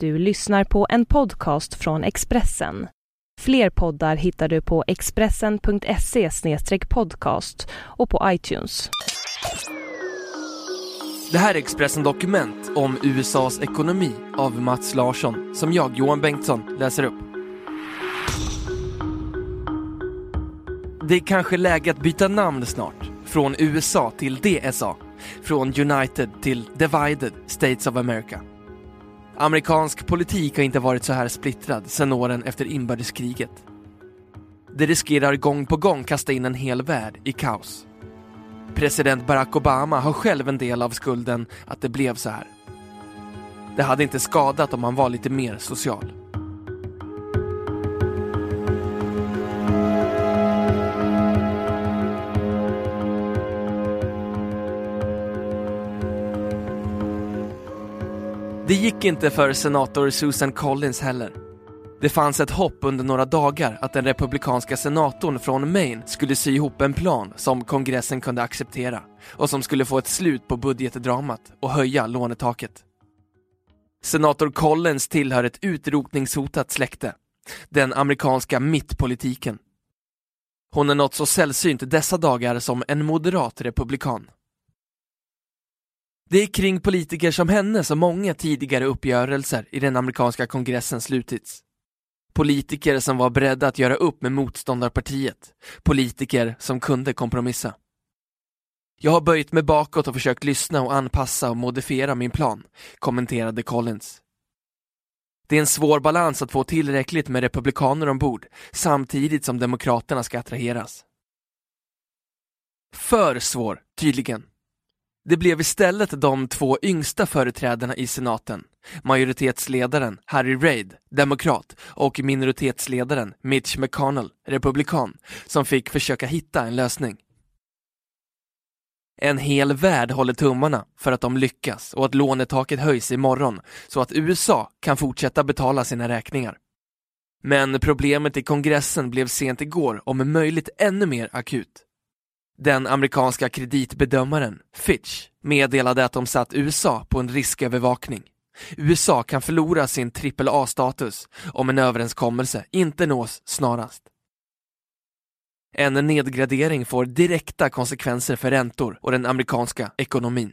Du lyssnar på en podcast från Expressen. Fler poddar hittar du på expressen.se podcast och på iTunes. Det här är Expressen Dokument om USAs ekonomi av Mats Larsson som jag, Johan Bengtsson, läser upp. Det är kanske läge att byta namn snart. Från USA till DSA. Från United till Divided States of America. Amerikansk politik har inte varit så här splittrad sedan åren efter inbördeskriget. Det riskerar gång på gång kasta in en hel värld i kaos. President Barack Obama har själv en del av skulden att det blev så här. Det hade inte skadat om han var lite mer social. Gick inte för senator Susan Collins heller. Det fanns ett hopp under några dagar att den republikanska senatorn från Maine skulle sy ihop en plan som kongressen kunde acceptera och som skulle få ett slut på budgetdramat och höja lånetaket. Senator Collins tillhör ett utrotningshotat släkte, den amerikanska mittpolitiken. Hon är något så sällsynt dessa dagar som en moderat republikan. Det är kring politiker som henne som många tidigare uppgörelser i den amerikanska kongressen slutits. Politiker som var beredda att göra upp med motståndarpartiet. Politiker som kunde kompromissa. Jag har böjt mig bakåt och försökt lyssna och anpassa och modifiera min plan, kommenterade Collins. Det är en svår balans att få tillräckligt med republikaner ombord samtidigt som demokraterna ska attraheras. För svår, tydligen. Det blev istället de två yngsta företrädarna i senaten, majoritetsledaren Harry Reid, demokrat, och minoritetsledaren Mitch McConnell, republikan, som fick försöka hitta en lösning. En hel värld håller tummarna för att de lyckas och att lånetaket höjs imorgon så att USA kan fortsätta betala sina räkningar. Men problemet i kongressen blev sent igår om möjligt ännu mer akut. Den amerikanska kreditbedömaren Fitch meddelade att de satt USA på en riskövervakning. USA kan förlora sin AAA-status om en överenskommelse inte nås snarast. En nedgradering får direkta konsekvenser för räntor och den amerikanska ekonomin.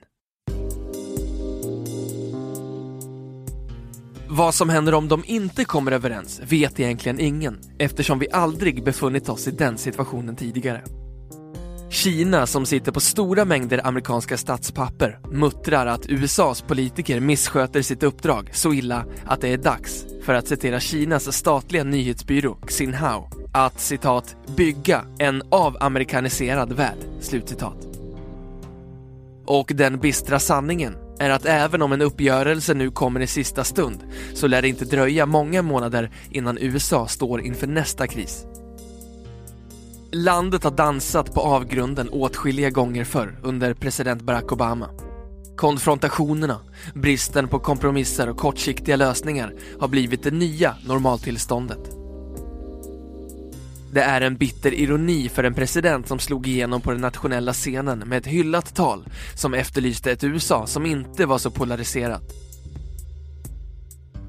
Vad som händer om de inte kommer överens vet egentligen ingen eftersom vi aldrig befunnit oss i den situationen tidigare. Kina, som sitter på stora mängder amerikanska statspapper, muttrar att USAs politiker missköter sitt uppdrag så illa att det är dags, för att citera Kinas statliga nyhetsbyrå Xinhao, att citat “bygga en avamerikaniserad värld”. Slutcitat. Och den bistra sanningen är att även om en uppgörelse nu kommer i sista stund så lär det inte dröja många månader innan USA står inför nästa kris. Landet har dansat på avgrunden åtskilliga gånger förr under president Barack Obama. Konfrontationerna, bristen på kompromisser och kortsiktiga lösningar har blivit det nya normaltillståndet. Det är en bitter ironi för en president som slog igenom på den nationella scenen med ett hyllat tal som efterlyste ett USA som inte var så polariserat.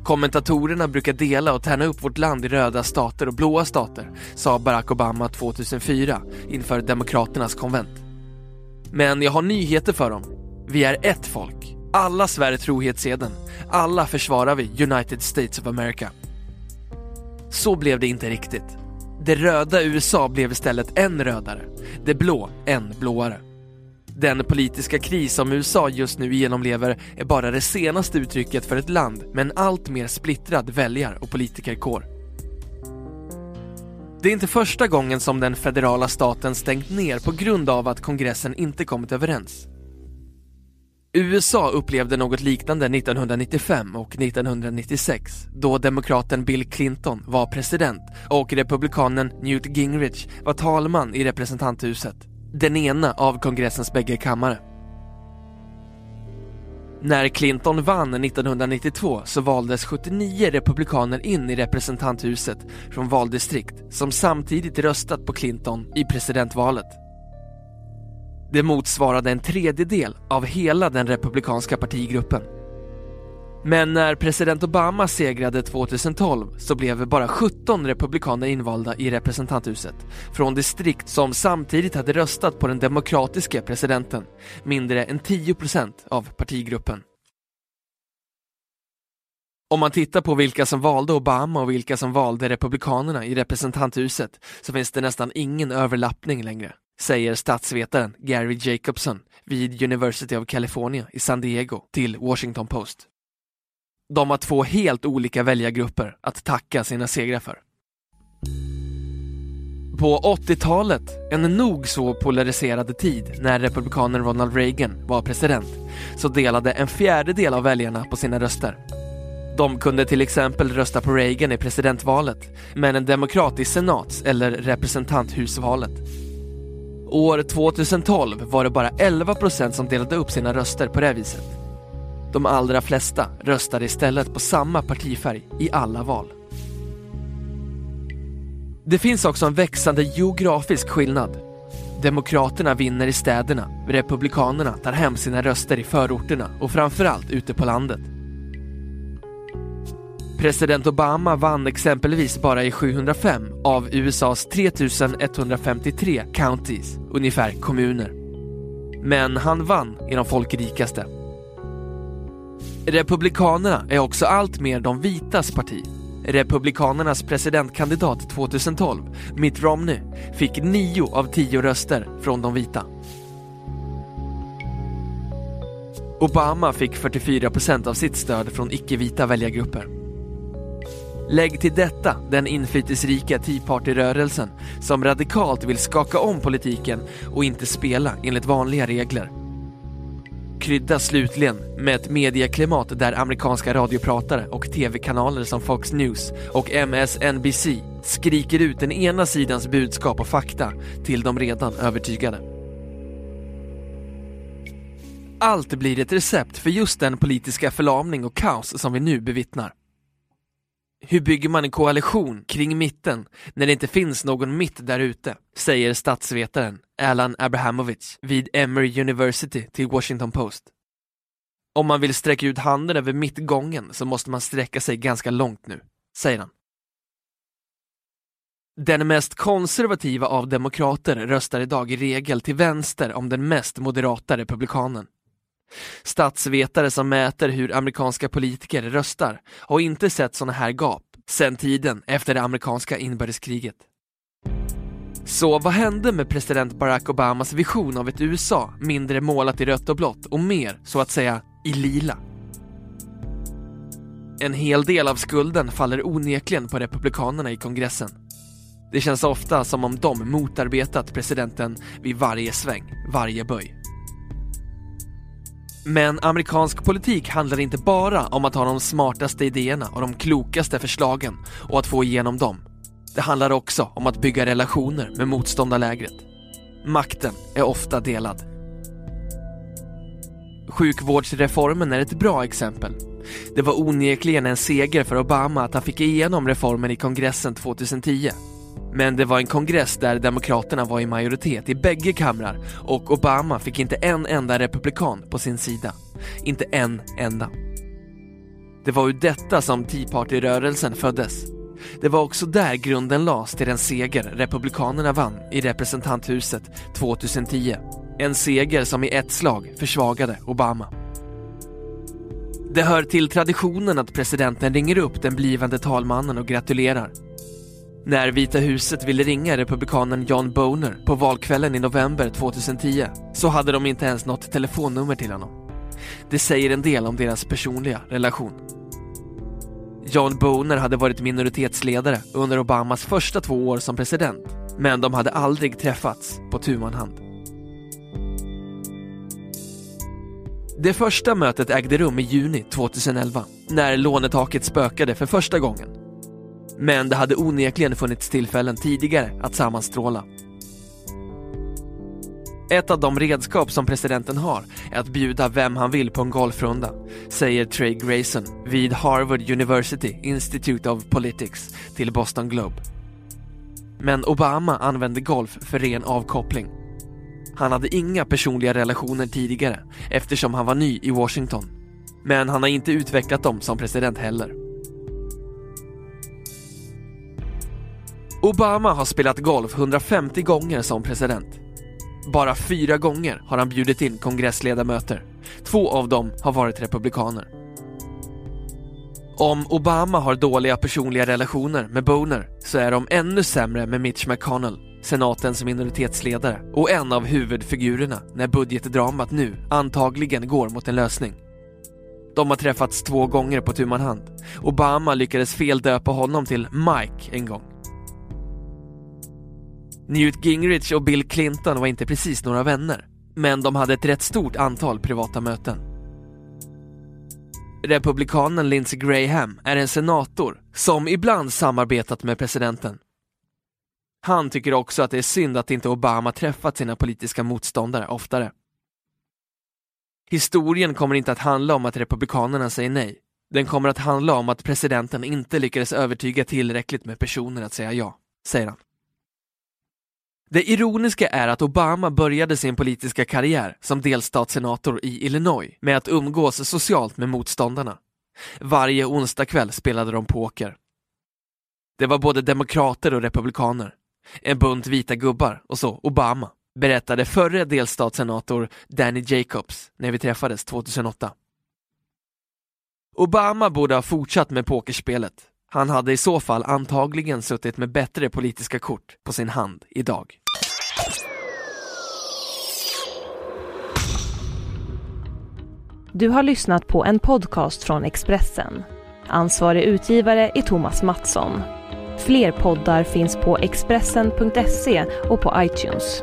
Kommentatorerna brukar dela och tärna upp vårt land i röda stater och blåa stater, sa Barack Obama 2004 inför Demokraternas konvent. Men jag har nyheter för dem. Vi är ett folk. Alla svär trohetseden. Alla försvarar vi United States of America. Så blev det inte riktigt. Det röda USA blev istället än rödare. Det blå än blåare. Den politiska kris som USA just nu genomlever är bara det senaste uttrycket för ett land med en allt mer splittrad väljar och politikerkår. Det är inte första gången som den federala staten stängt ner på grund av att kongressen inte kommit överens. USA upplevde något liknande 1995 och 1996 då demokraten Bill Clinton var president och republikanen Newt Gingrich var talman i representanthuset den ena av kongressens bägge kammare. När Clinton vann 1992 så valdes 79 republikaner in i representanthuset från valdistrikt som samtidigt röstat på Clinton i presidentvalet. Det motsvarade en tredjedel av hela den republikanska partigruppen. Men när president Obama segrade 2012 så blev bara 17 republikaner invalda i representanthuset från distrikt som samtidigt hade röstat på den demokratiska presidenten, mindre än 10% av partigruppen. Om man tittar på vilka som valde Obama och vilka som valde Republikanerna i representanthuset så finns det nästan ingen överlappning längre, säger statsvetaren Gary Jacobson vid University of California i San Diego till Washington Post. De har två helt olika väljargrupper att tacka sina segrar för. På 80-talet, en nog så polariserad tid när republikanen Ronald Reagan var president, så delade en fjärdedel av väljarna på sina röster. De kunde till exempel rösta på Reagan i presidentvalet, men en demokrat i senats eller representanthusvalet. År 2012 var det bara 11% som delade upp sina röster på det viset. De allra flesta röstade istället på samma partifärg i alla val. Det finns också en växande geografisk skillnad. Demokraterna vinner i städerna, Republikanerna tar hem sina röster i förorterna och framförallt ute på landet. President Obama vann exempelvis bara i 705 av USAs 3153 counties, ungefär kommuner. Men han vann i de folkrikaste. Republikanerna är också allt mer de vitas parti. Republikanernas presidentkandidat 2012, Mitt Romney, fick 9 av 10 röster från de vita. Obama fick 44 procent av sitt stöd från icke-vita väljargrupper. Lägg till detta den inflytelserika Tea Party-rörelsen som radikalt vill skaka om politiken och inte spela enligt vanliga regler. Krydda slutligen med ett medieklimat där amerikanska radiopratare och tv-kanaler som Fox News och MSNBC skriker ut den ena sidans budskap och fakta till de redan övertygade. Allt blir ett recept för just den politiska förlamning och kaos som vi nu bevittnar. Hur bygger man en koalition kring mitten när det inte finns någon mitt där ute? Säger statsvetaren Alan Abrahamovich vid Emory University till Washington Post. Om man vill sträcka ut handen över mittgången så måste man sträcka sig ganska långt nu, säger han. Den mest konservativa av demokrater röstar idag i regel till vänster om den mest moderata republikanen. Statsvetare som mäter hur amerikanska politiker röstar har inte sett sådana här gap sedan tiden efter det amerikanska inbördeskriget. Så vad hände med president Barack Obamas vision av ett USA mindre målat i rött och blått och mer, så att säga, i lila? En hel del av skulden faller onekligen på republikanerna i kongressen. Det känns ofta som om de motarbetat presidenten vid varje sväng, varje böj. Men amerikansk politik handlar inte bara om att ha de smartaste idéerna och de klokaste förslagen och att få igenom dem. Det handlar också om att bygga relationer med motståndarlägret. Makten är ofta delad. Sjukvårdsreformen är ett bra exempel. Det var onekligen en seger för Obama att han fick igenom reformen i kongressen 2010. Men det var en kongress där Demokraterna var i majoritet i bägge kamrar och Obama fick inte en enda republikan på sin sida. Inte en enda. Det var ur detta som Tea Party-rörelsen föddes. Det var också där grunden lades till den seger Republikanerna vann i representanthuset 2010. En seger som i ett slag försvagade Obama. Det hör till traditionen att presidenten ringer upp den blivande talmannen och gratulerar. När Vita huset ville ringa republikanen John Boner på valkvällen i november 2010 så hade de inte ens något telefonnummer till honom. Det säger en del om deras personliga relation. John Boner hade varit minoritetsledare under Obamas första två år som president, men de hade aldrig träffats på tu man hand. Det första mötet ägde rum i juni 2011, när lånetaket spökade för första gången men det hade onekligen funnits tillfällen tidigare att sammanstråla. Ett av de redskap som presidenten har är att bjuda vem han vill på en golfrunda, säger Trey Grayson vid Harvard University Institute of Politics till Boston Globe. Men Obama använde golf för ren avkoppling. Han hade inga personliga relationer tidigare eftersom han var ny i Washington Men han har inte utvecklat dem som president heller. Obama har spelat golf 150 gånger som president. Bara fyra gånger har han bjudit in kongressledamöter. Två av dem har varit republikaner. Om Obama har dåliga personliga relationer med Boner så är de ännu sämre med Mitch McConnell, senatens minoritetsledare och en av huvudfigurerna när budgetdramat nu antagligen går mot en lösning. De har träffats två gånger på tu man hand. Obama lyckades feldöpa honom till Mike en gång. Newt Gingrich och Bill Clinton var inte precis några vänner, men de hade ett rätt stort antal privata möten. Republikanen Lindsey Graham är en senator som ibland samarbetat med presidenten. Han tycker också att det är synd att inte Obama träffat sina politiska motståndare oftare. Historien kommer inte att handla om att republikanerna säger nej. Den kommer att handla om att presidenten inte lyckades övertyga tillräckligt med personer att säga ja, säger han. Det ironiska är att Obama började sin politiska karriär som delstatssenator i Illinois med att umgås socialt med motståndarna. Varje onsdagkväll spelade de poker. Det var både demokrater och republikaner. En bunt vita gubbar och så Obama, berättade förre delstatssenator Danny Jacobs när vi träffades 2008. Obama borde ha fortsatt med pokerspelet. Han hade i så fall antagligen suttit med bättre politiska kort på sin hand idag. Du har lyssnat på en podcast från Expressen. Ansvarig utgivare är Thomas Mattsson. Fler poddar finns på Expressen.se och på iTunes.